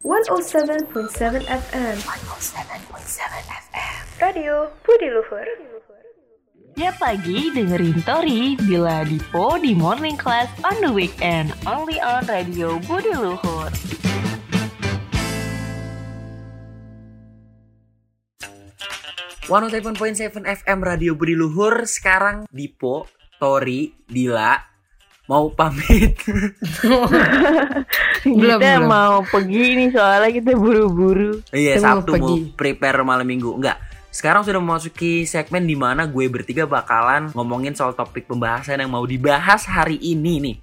107.7 FM 107.7 FM Radio Budi Luhur. Tiap pagi dengerin Tori Bila Dipo di Morning Class on the weekend Only on Radio Budi Luhur. 107.7 FM Radio Budi Luhur. Sekarang Dipo, Tori, Dila Mau pamit Kita Belum, mau pergi nih soalnya kita buru-buru Iya Kita mau Sabtu mau pergi. prepare malam minggu Enggak sekarang sudah memasuki segmen di mana gue bertiga bakalan ngomongin soal topik pembahasan yang mau dibahas hari ini nih.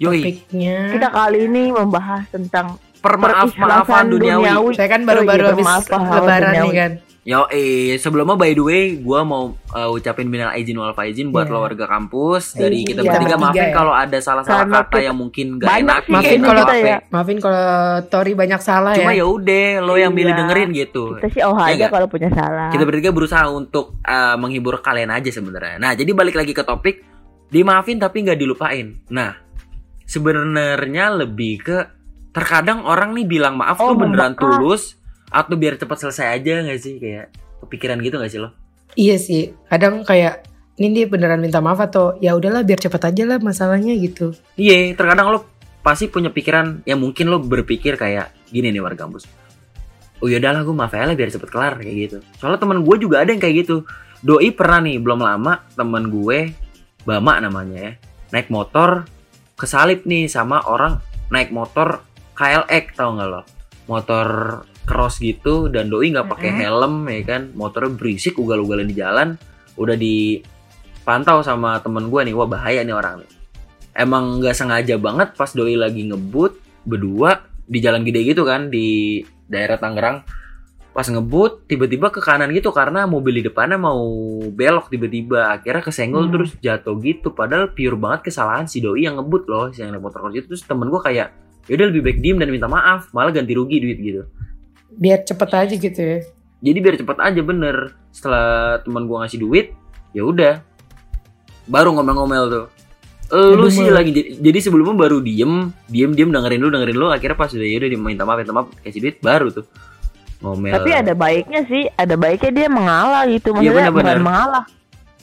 Yoi, Topiknya Kita kali ini membahas tentang permaaf-maafan perikhlasan duniawi. Saya kan Oh baru-baru iya, habis lebaran duniawi. nih kan Yoi, sebelumnya by the way, gue mau uh, ucapin minal izin wal faizin buat Iya. lo warga kampus. Dari kita Iya. bertiga maafin ya. kalau ada salah-salah Karena kata kita- yang mungkin gak banyak enak. Maafin kayaknya kalau ya. Maafin kalau Tori banyak salah Cuma ya ya udah, lo yang milih Iya. dengerin gitu. Kita sih oh Iya aja kalau punya salah Kita bertiga berusaha untuk uh, menghibur kalian aja sebenarnya. Nah, jadi balik lagi ke topik, dimaafin tapi nggak dilupain. Nah, sebenarnya lebih ke terkadang orang nih bilang maaf Oh, tuh beneran membekas. tulus atau biar cepat selesai aja nggak sih kayak kepikiran gitu nggak sih lo? Iya sih Kadang kayak Ini dia beneran minta maaf atau Ya udahlah biar cepet aja lah masalahnya gitu Iya, terkadang lo pasti punya pikiran yang mungkin lo berpikir kayak gini nih warga kampus. Oh yaudahlah gue maaf aja lah biar cepet kelar kayak gitu. Soalnya teman gue juga ada yang kayak gitu. Doi pernah nih belum lama teman gue Bama namanya ya naik motor kesalip nih sama orang naik motor KLX tau nggak lo? Motor cross gitu dan doi nggak pakai helm ya kan? Motornya berisik ugal-ugalan di jalan udah dipantau sama temen gue nih wah bahaya nih orang nih. Emang nggak sengaja banget pas doi lagi ngebut berdua di jalan gede gitu kan di daerah Tangerang. Pas ngebut tiba-tiba ke kanan gitu karena mobil di depannya mau belok tiba-tiba. Akhirnya kesenggol Hmm. terus jatuh gitu. Padahal pure banget kesalahan si doi yang ngebut loh si yang naik motor cross itu. Terus temen gue kayak yaudah lebih baik diem dan minta maaf malah ganti rugi duit gitu Biar cepet aja gitu ya. Jadi biar cepet aja bener. Setelah teman gua ngasih duit ya udah. Baru ngomel-ngomel tuh. Lu Aduh, sih lagi jadi- sebelumnya baru diem diem diem dengerin lu dengerin lu. Akhirnya pas udah yaudah dia minta maaf minta maaf kasih duit baru tuh. Ngomel. Tapi ada baiknya sih Ada baiknya dia mengalah gitu. Iya, Maksudnya benar-benar. bukan mengalah.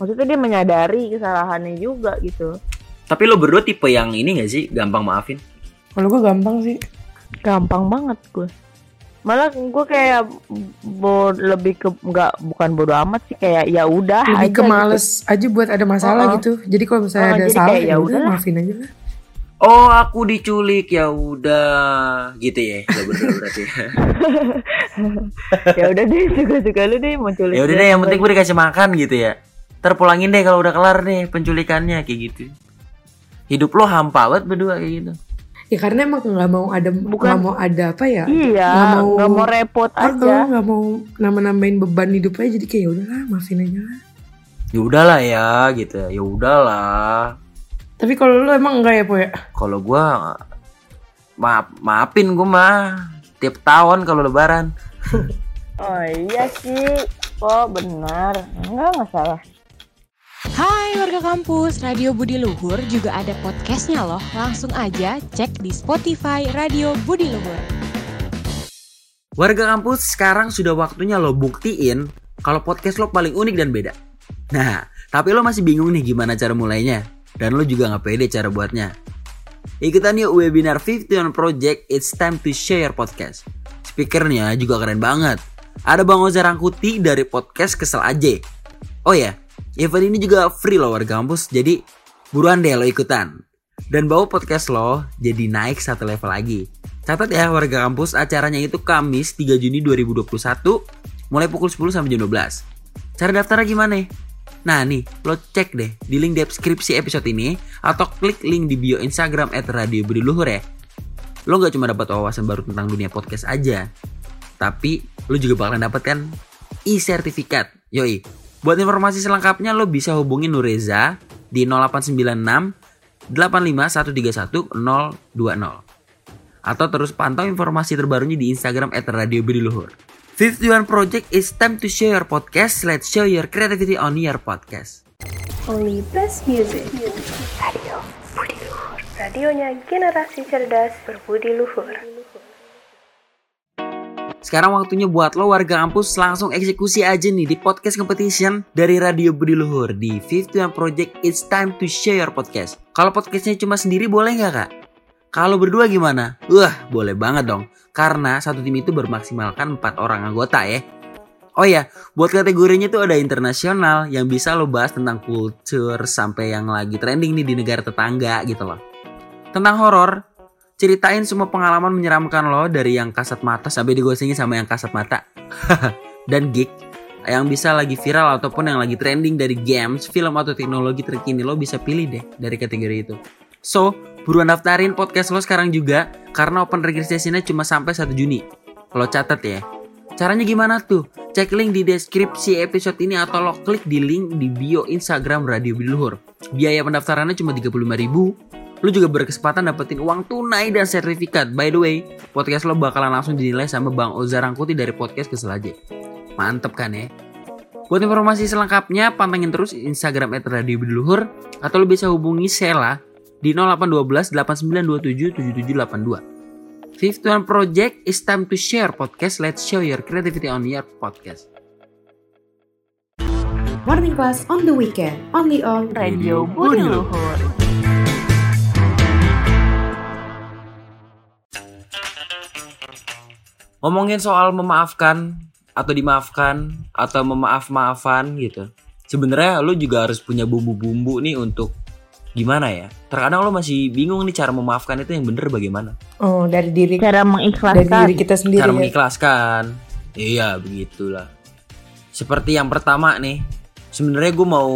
Maksudnya dia menyadari kesalahannya juga gitu. Tapi lo berdua tipe yang ini gak sih? Gampang maafin? Kalau gue gampang sih. Gampang banget gue Malah gue kayak bo lebih ke nggak bukan bodo amat sih kayak ya udah Lebih aja ke gitu. males aja buat ada masalah Oh, gitu. Jadi kalau misalnya Oh, ada jadi salah kayak ya ya udah udahlah. maafin aja lah. Oh aku diculik ya udah. Gitu ya Gak berdua berarti. Ya udah deh suka-suka lu deh mau culik ya udah deh yang penting gue dikasih makan gitu ya. Terpulangin deh kalau udah kelar nih penculikannya kayak gitu. Hidup lo hampa banget berdua kayak gitu Ya karena emang nggak mau ada nggak mau ada apa ya Iya, Nggak mau- nggak mau repot Oh, aja. nggak mau nama-namain beban hidup aja jadi kayak ya udahlah maafin aja lah. ya udahlah ya gitu ya udahlah Tapi kalau lu emang enggak ya po ya? kalau gua maaf maafin gua mah tiap tahun kalau lebaran Oh iya sih, kok benar. Enggak nggak salah. Hai warga kampus, Radio Budi Luhur juga ada podcastnya loh. Langsung aja cek di Spotify Radio Budi Luhur. warga kampus sekarang sudah waktunya lo buktiin kalau podcast lo paling unik dan beda. Nah tapi lo masih bingung nih gimana cara mulainya. Dan lo juga nggak pede cara buatnya. Ikutan yuk webinar 51 Project It's Time to Share Podcast. Speakernya juga keren banget. Ada Bang Oza Rangkuti dari podcast Kesel Aja oh ya event ini juga free loh warga kampus jadi buruan deh lo ikutan dan bawa podcast lo jadi naik satu level lagi Catat ya warga kampus, acaranya itu Kamis 3 Juni 2021 mulai pukul 10 sampai jam 12. Cara daftarnya gimana? Nah nih, lo cek deh di link deskripsi episode ini atau klik link di bio Instagram at Radio Budi Luhur ya. Lo gak cuma dapat wawasan baru tentang dunia podcast aja, tapi lo juga bakalan dapatkan e-sertifikat. Yoi, buat informasi selengkapnya lo bisa hubungin Nureza di 0896 85131 020 atau terus pantau informasi terbarunya di Instagram at Radio Budi Luhur. 51 Project is time to share your podcast. Let's show your creativity on your podcast. Only best music Radio Budi Luhur Radionya generasi cerdas berbudi luhur Sekarang waktunya buat lo warga kampus langsung eksekusi aja nih di podcast competition dari Radio Budi Luhur di 51 Project It's Time to Share Your Podcast. Kalau podcastnya cuma sendiri boleh nggak kak? Kalau berdua gimana? Wah boleh banget dong. Karena satu tim itu bermaksimalkan 4 orang anggota ya. Oh ya, buat kategorinya tuh ada internasional yang bisa lo bahas tentang kultur sampai yang lagi trending nih di negara tetangga gitu loh. Tentang horor, ceritain semua pengalaman menyeramkan lo dari yang kasat mata sampai digosengin sama yang kasat mata. Dan geek yang bisa lagi viral ataupun yang lagi trending dari games, film atau teknologi terkini lo bisa pilih deh dari kategori itu. So, buruan daftarin podcast lo sekarang juga karena open registration-nya cuma sampai 1 Juni. Lo catat ya. Caranya gimana tuh? Cek link di deskripsi episode ini atau lo klik di link di bio Instagram Radio Biluhur. Biaya pendaftarannya cuma 35 ribu. Lo juga berkesempatan dapetin uang tunai dan sertifikat. By the way, podcast lo bakalan langsung dinilai sama Bang Oza Rangkuti dari podcast Kesel Aja. Mantep kan ya? Buat informasi selengkapnya, pantengin terus Instagram at Radio Biluhur atau lo bisa hubungi Sela di 0812 8927 7782. Fifth One Project is time to share podcast. Let's show your creativity on your podcast. Morning class on the weekend, only on Radio Budi Luhur. Ngomongin soal memaafkan atau dimaafkan atau memaaf-maafan gitu. Sebenarnya lu juga harus punya bumbu-bumbu nih untuk gimana ya? Terkadang lo masih bingung nih cara memaafkan itu yang bener bagaimana. Oh, dari diri Cara dari mengikhlaskan. diri kita sendiri. cara ya. mengikhlaskan. Iya, begitulah. Seperti yang pertama nih, sebenarnya gue mau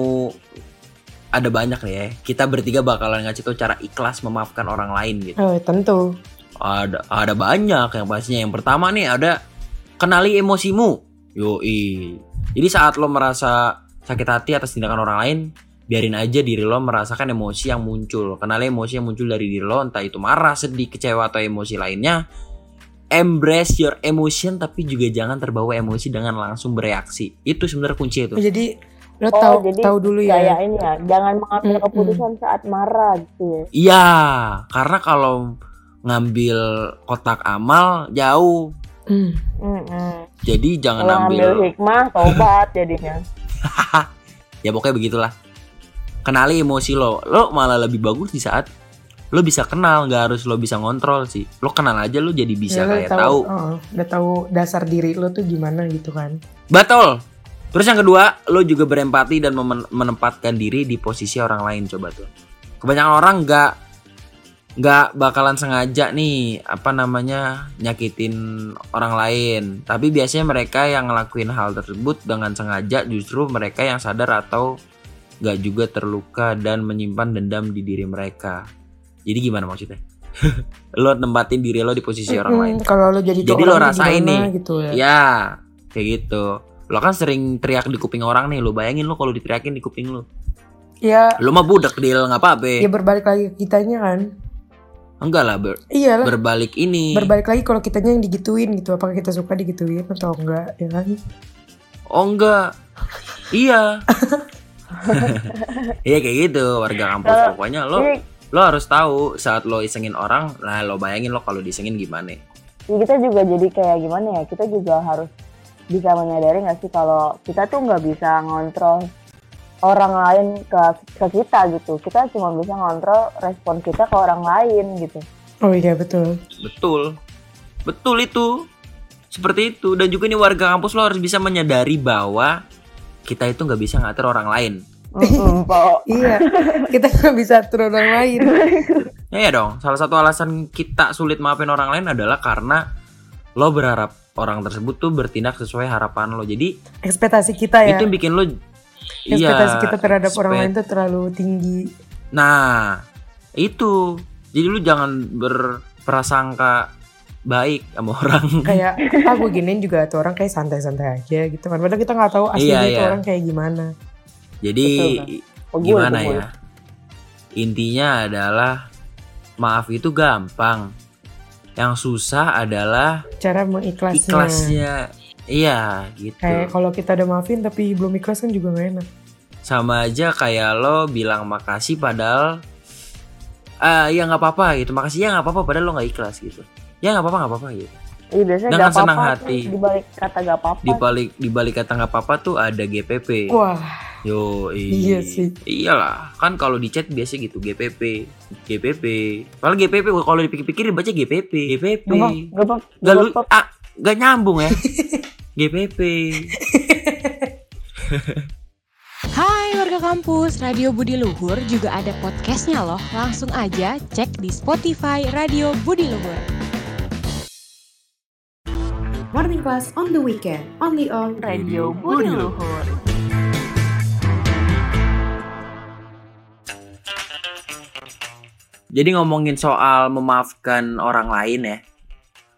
ada banyak nih ya. Kita bertiga bakalan ngasih tau cara ikhlas memaafkan orang lain gitu. Oh, tentu. Ada ada banyak yang pastinya. Yang pertama nih ada kenali emosimu. Yoi. Jadi saat lo merasa sakit hati atas tindakan orang lain, biarin aja diri lo merasakan emosi yang muncul. Kenali emosi yang muncul dari diri lo, entah itu marah, sedih, kecewa atau emosi lainnya. Embrace your emotion tapi juga jangan terbawa emosi dengan langsung bereaksi. Itu sebenarnya kunci itu. Jadi lo Oh, tahu jadi tahu dulu ya. Kayak ini ya, jangan mengambil Mm-mm. keputusan saat marah gitu ya. Iya, karena kalau ngambil kotak amal jauh. Hmm. Mm-mm. Jadi jangan Kalau ngambil ambil hikmah, tobat jadinya. ya pokoknya begitulah kenali emosi lo lo malah lebih bagus di saat lo bisa kenal nggak harus lo bisa ngontrol sih lo kenal aja lo jadi bisa Ya, kayak tahu oh, udah tahu dasar diri lo tuh gimana gitu kan. betul terus yang kedua lo juga berempati dan menempatkan diri di posisi orang lain coba tuh kebanyakan orang nggak nggak bakalan sengaja nih apa namanya nyakitin orang lain. Tapi biasanya mereka yang ngelakuin hal tersebut dengan sengaja justru mereka yang sadar atau nggak juga terluka dan menyimpan dendam di diri mereka. Jadi gimana maksudnya? Lo nempatin diri lo di posisi orang lain. Kalau lo jadi Jadi lo rasain nih. gitu ya. ya kayak gitu. Lo kan sering teriak di kuping orang nih lo bayangin lo kalau diteriakin di kuping lo. Ya, lo mah budak deal nggak apa-apa ya berbalik lagi ke kitanya kan. Enggak lah ber- Iya lah. berbalik ini. Berbalik lagi kalau kitanya yang digituin gitu. Apakah kita suka digituin atau enggak ya kan? oh enggak. Iya. Iya kayak gitu. Warga kampus. Pokoknya lo lo harus tahu saat lo isengin orang lah lo bayangin lo kalau disengin gimana. Ya kita juga jadi kayak gimana ya, kita juga harus bisa menyadari nggak sih kalau kita tuh nggak bisa ngontrol orang lain ke, ke kita gitu. Kita cuma bisa ngontrol respon kita ke orang lain gitu. Oh iya betul. betul betul itu seperti itu dan juga ini warga kampus lo harus bisa menyadari bahwa kita itu nggak bisa ngatur orang lain. Iya. kita nggak bisa atur orang lain. Ya, ya dong, salah satu alasan kita sulit maafin orang lain adalah karena lo berharap orang tersebut tuh bertindak sesuai harapan lo. Jadi Ekspektasi kita ya. itu yang bikin lo Ekspektasi iya, kita terhadap orang expect- lain tuh terlalu tinggi. Nah, itu. Jadi lu jangan berprasangka baik sama orang. Kayak ah gue giniin juga tuh orang kayak santai-santai aja gitu kan. Padahal kita nggak tahu aslinya Iya, itu iya. orang kayak gimana. Jadi Pegul, gimana pegul. ya? Intinya adalah maaf itu gampang. Yang susah adalah Cara mengikhlasnya. ikhlasnya. Iya, gitu. Kayak kalau kita udah maafin tapi belum ikhlas kan juga gak enak. sama aja kayak lo bilang makasih padahal ah ya nggak apa-apa gitu makasih ya nggak apa-apa padahal lo nggak ikhlas gitu ya nggak apa-apa nggak apa-apa gitu Iya biasanya Dengan gak senang apa-apa hati. tuh, di balik kata gak apa-apa. Di balik di balik kata nggak apa-apa tuh ada GPP. Wah, Yo, Iya sih. Iyalah, kan kalau di chat biasa gitu GPP, GPP. Kalau GPP kalau dipikir-pikir baca GPP, GPP. Gak apa- gak apa- Gak gak lu, apa- ah, gak nyambung ya. GPP. Hai warga kampus, Radio Budi Luhur juga ada podcastnya loh. Langsung aja cek di Spotify Radio Budi Luhur. morning class on the weekend, only on Radio Budi Luhur. Jadi ngomongin soal memaafkan orang lain ya.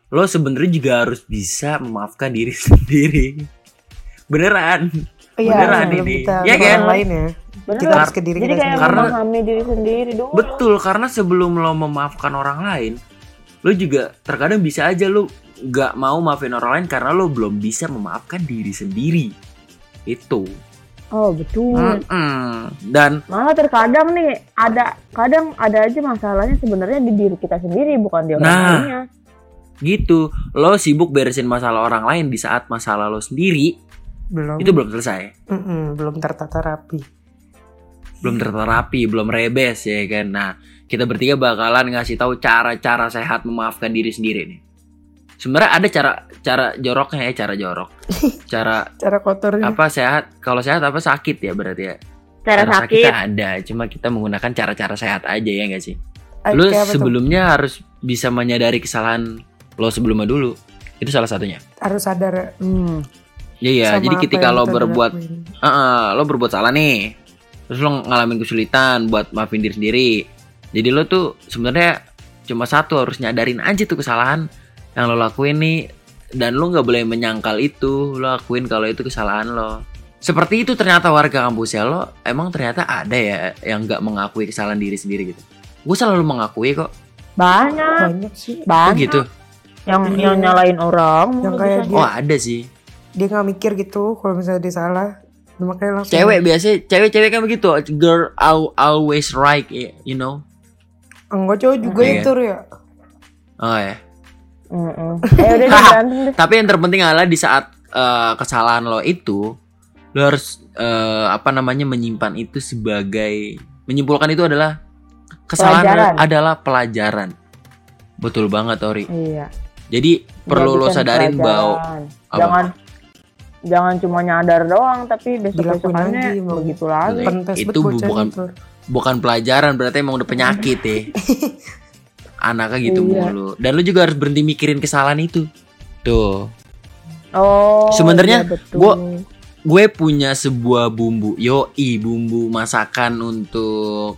Lo sebenarnya juga harus bisa memaafkan diri sendiri. Beneran. Iya, Beneran ini. kita Iya ke kan? lain ya. Bener Kita harus ke diri Jadi kita kayak. Karena- memahami diri sendiri dulu. Betul, karena sebelum lo memaafkan orang lain, lo juga terkadang bisa aja lo gak mau maafin orang lain karena lo belum bisa memaafkan diri sendiri. Itu. Oh betul. Hmm. Mm-mm. Dan Malah terkadang nih ada kadang ada aja masalahnya sebenarnya di diri kita sendiri bukan di orang Nah. lainnya. Gitu, lo sibuk beresin masalah orang lain di saat masalah lo sendiri Belum. itu belum selesai. Mm-mm, belum tertata rapi. belum terterapi, belum rebes ya kan. Nah, kita bertiga bakalan ngasih tahu cara-cara sehat memaafkan diri sendiri nih. Sebenarnya ada cara cara joroknya ya, cara jorok. Cara Cara kotornya. apa sehat? Kalau sehat apa sakit ya berarti ya? Cara Cara sakit. ada, cuma kita menggunakan cara-cara sehat aja ya nggak sih? Eh, Lu sebelumnya harus bisa menyadari kesalahan lo sebelumnya dulu. Itu salah satunya. harus sadar Hmm. Iya, iya. sama jadi ketika lo berbuat dilakuin. Heeh, lo berbuat salah nih terus lo ngalamin kesulitan buat maafin diri sendiri jadi lo tuh sebenarnya cuma satu harus nyadarin aja tuh kesalahan yang lo lakuin nih dan lo nggak boleh menyangkal itu lo lakuin kalau itu kesalahan lo seperti itu ternyata warga kampus ya lo emang ternyata ada ya yang nggak mengakui kesalahan diri sendiri gitu gue selalu mengakui kok Banyak, banyak sih. oh banyak gitu yang Iya. yang nyalain orang. Yang kayak dia- oh ada sih Dia nggak mikir gitu kalau misalnya dia salah. Makanya langsung cewek biasanya cewek-cewek kan begitu girl al- always right you know Enggak cowok juga Iya. itu ya. oh ya Mm-mm. Eh udah deh, berantem deh. Tapi yang terpenting adalah di saat eh, kesalahan lo itu, lo harus eh, apa namanya menyimpan itu sebagai menyimpulkan itu adalah kesalahan Pelajaran. adalah pelajaran. Betul banget Ori. Iya. Jadi perlu lo sadarin bahwa jangan jangan cuma nyadar doang tapi besok besokannya begitu lagi. Itu bocah bukan- itu. bukan pelajaran berarti emang udah penyakit ya. Anaknya gitu Iya. mulu. Dan lo juga harus berhenti mikirin kesalahan itu. Tuh. Oh. Sebenarnya iya, gua- gue punya sebuah bumbu yoi bumbu masakan untuk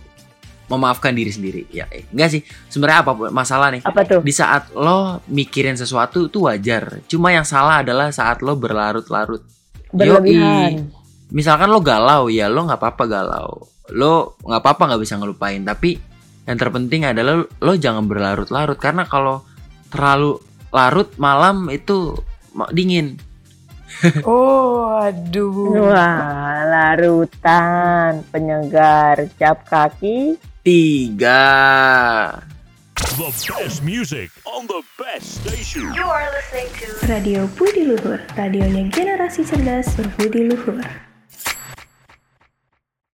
memaafkan diri sendiri. Ya eh, enggak sih. Sebenarnya apa masalah nih apa tuh? di saat lo mikirin sesuatu itu wajar. Cuma yang salah adalah saat lo berlarut-larut. Berlebihan. misalkan lo galau ya lo nggak apa-apa galau. Lo nggak apa-apa nggak bisa ngelupain. Tapi yang terpenting adalah lo jangan berlarut-larut. Karena kalau terlalu larut malam itu dingin. Oh, aduh. Wah, larutan, penyegar, cap kaki. Tiga The best music on the best station. You are listening to Radio Budi Luhur, radionya generasi cerdas berbudi luhur.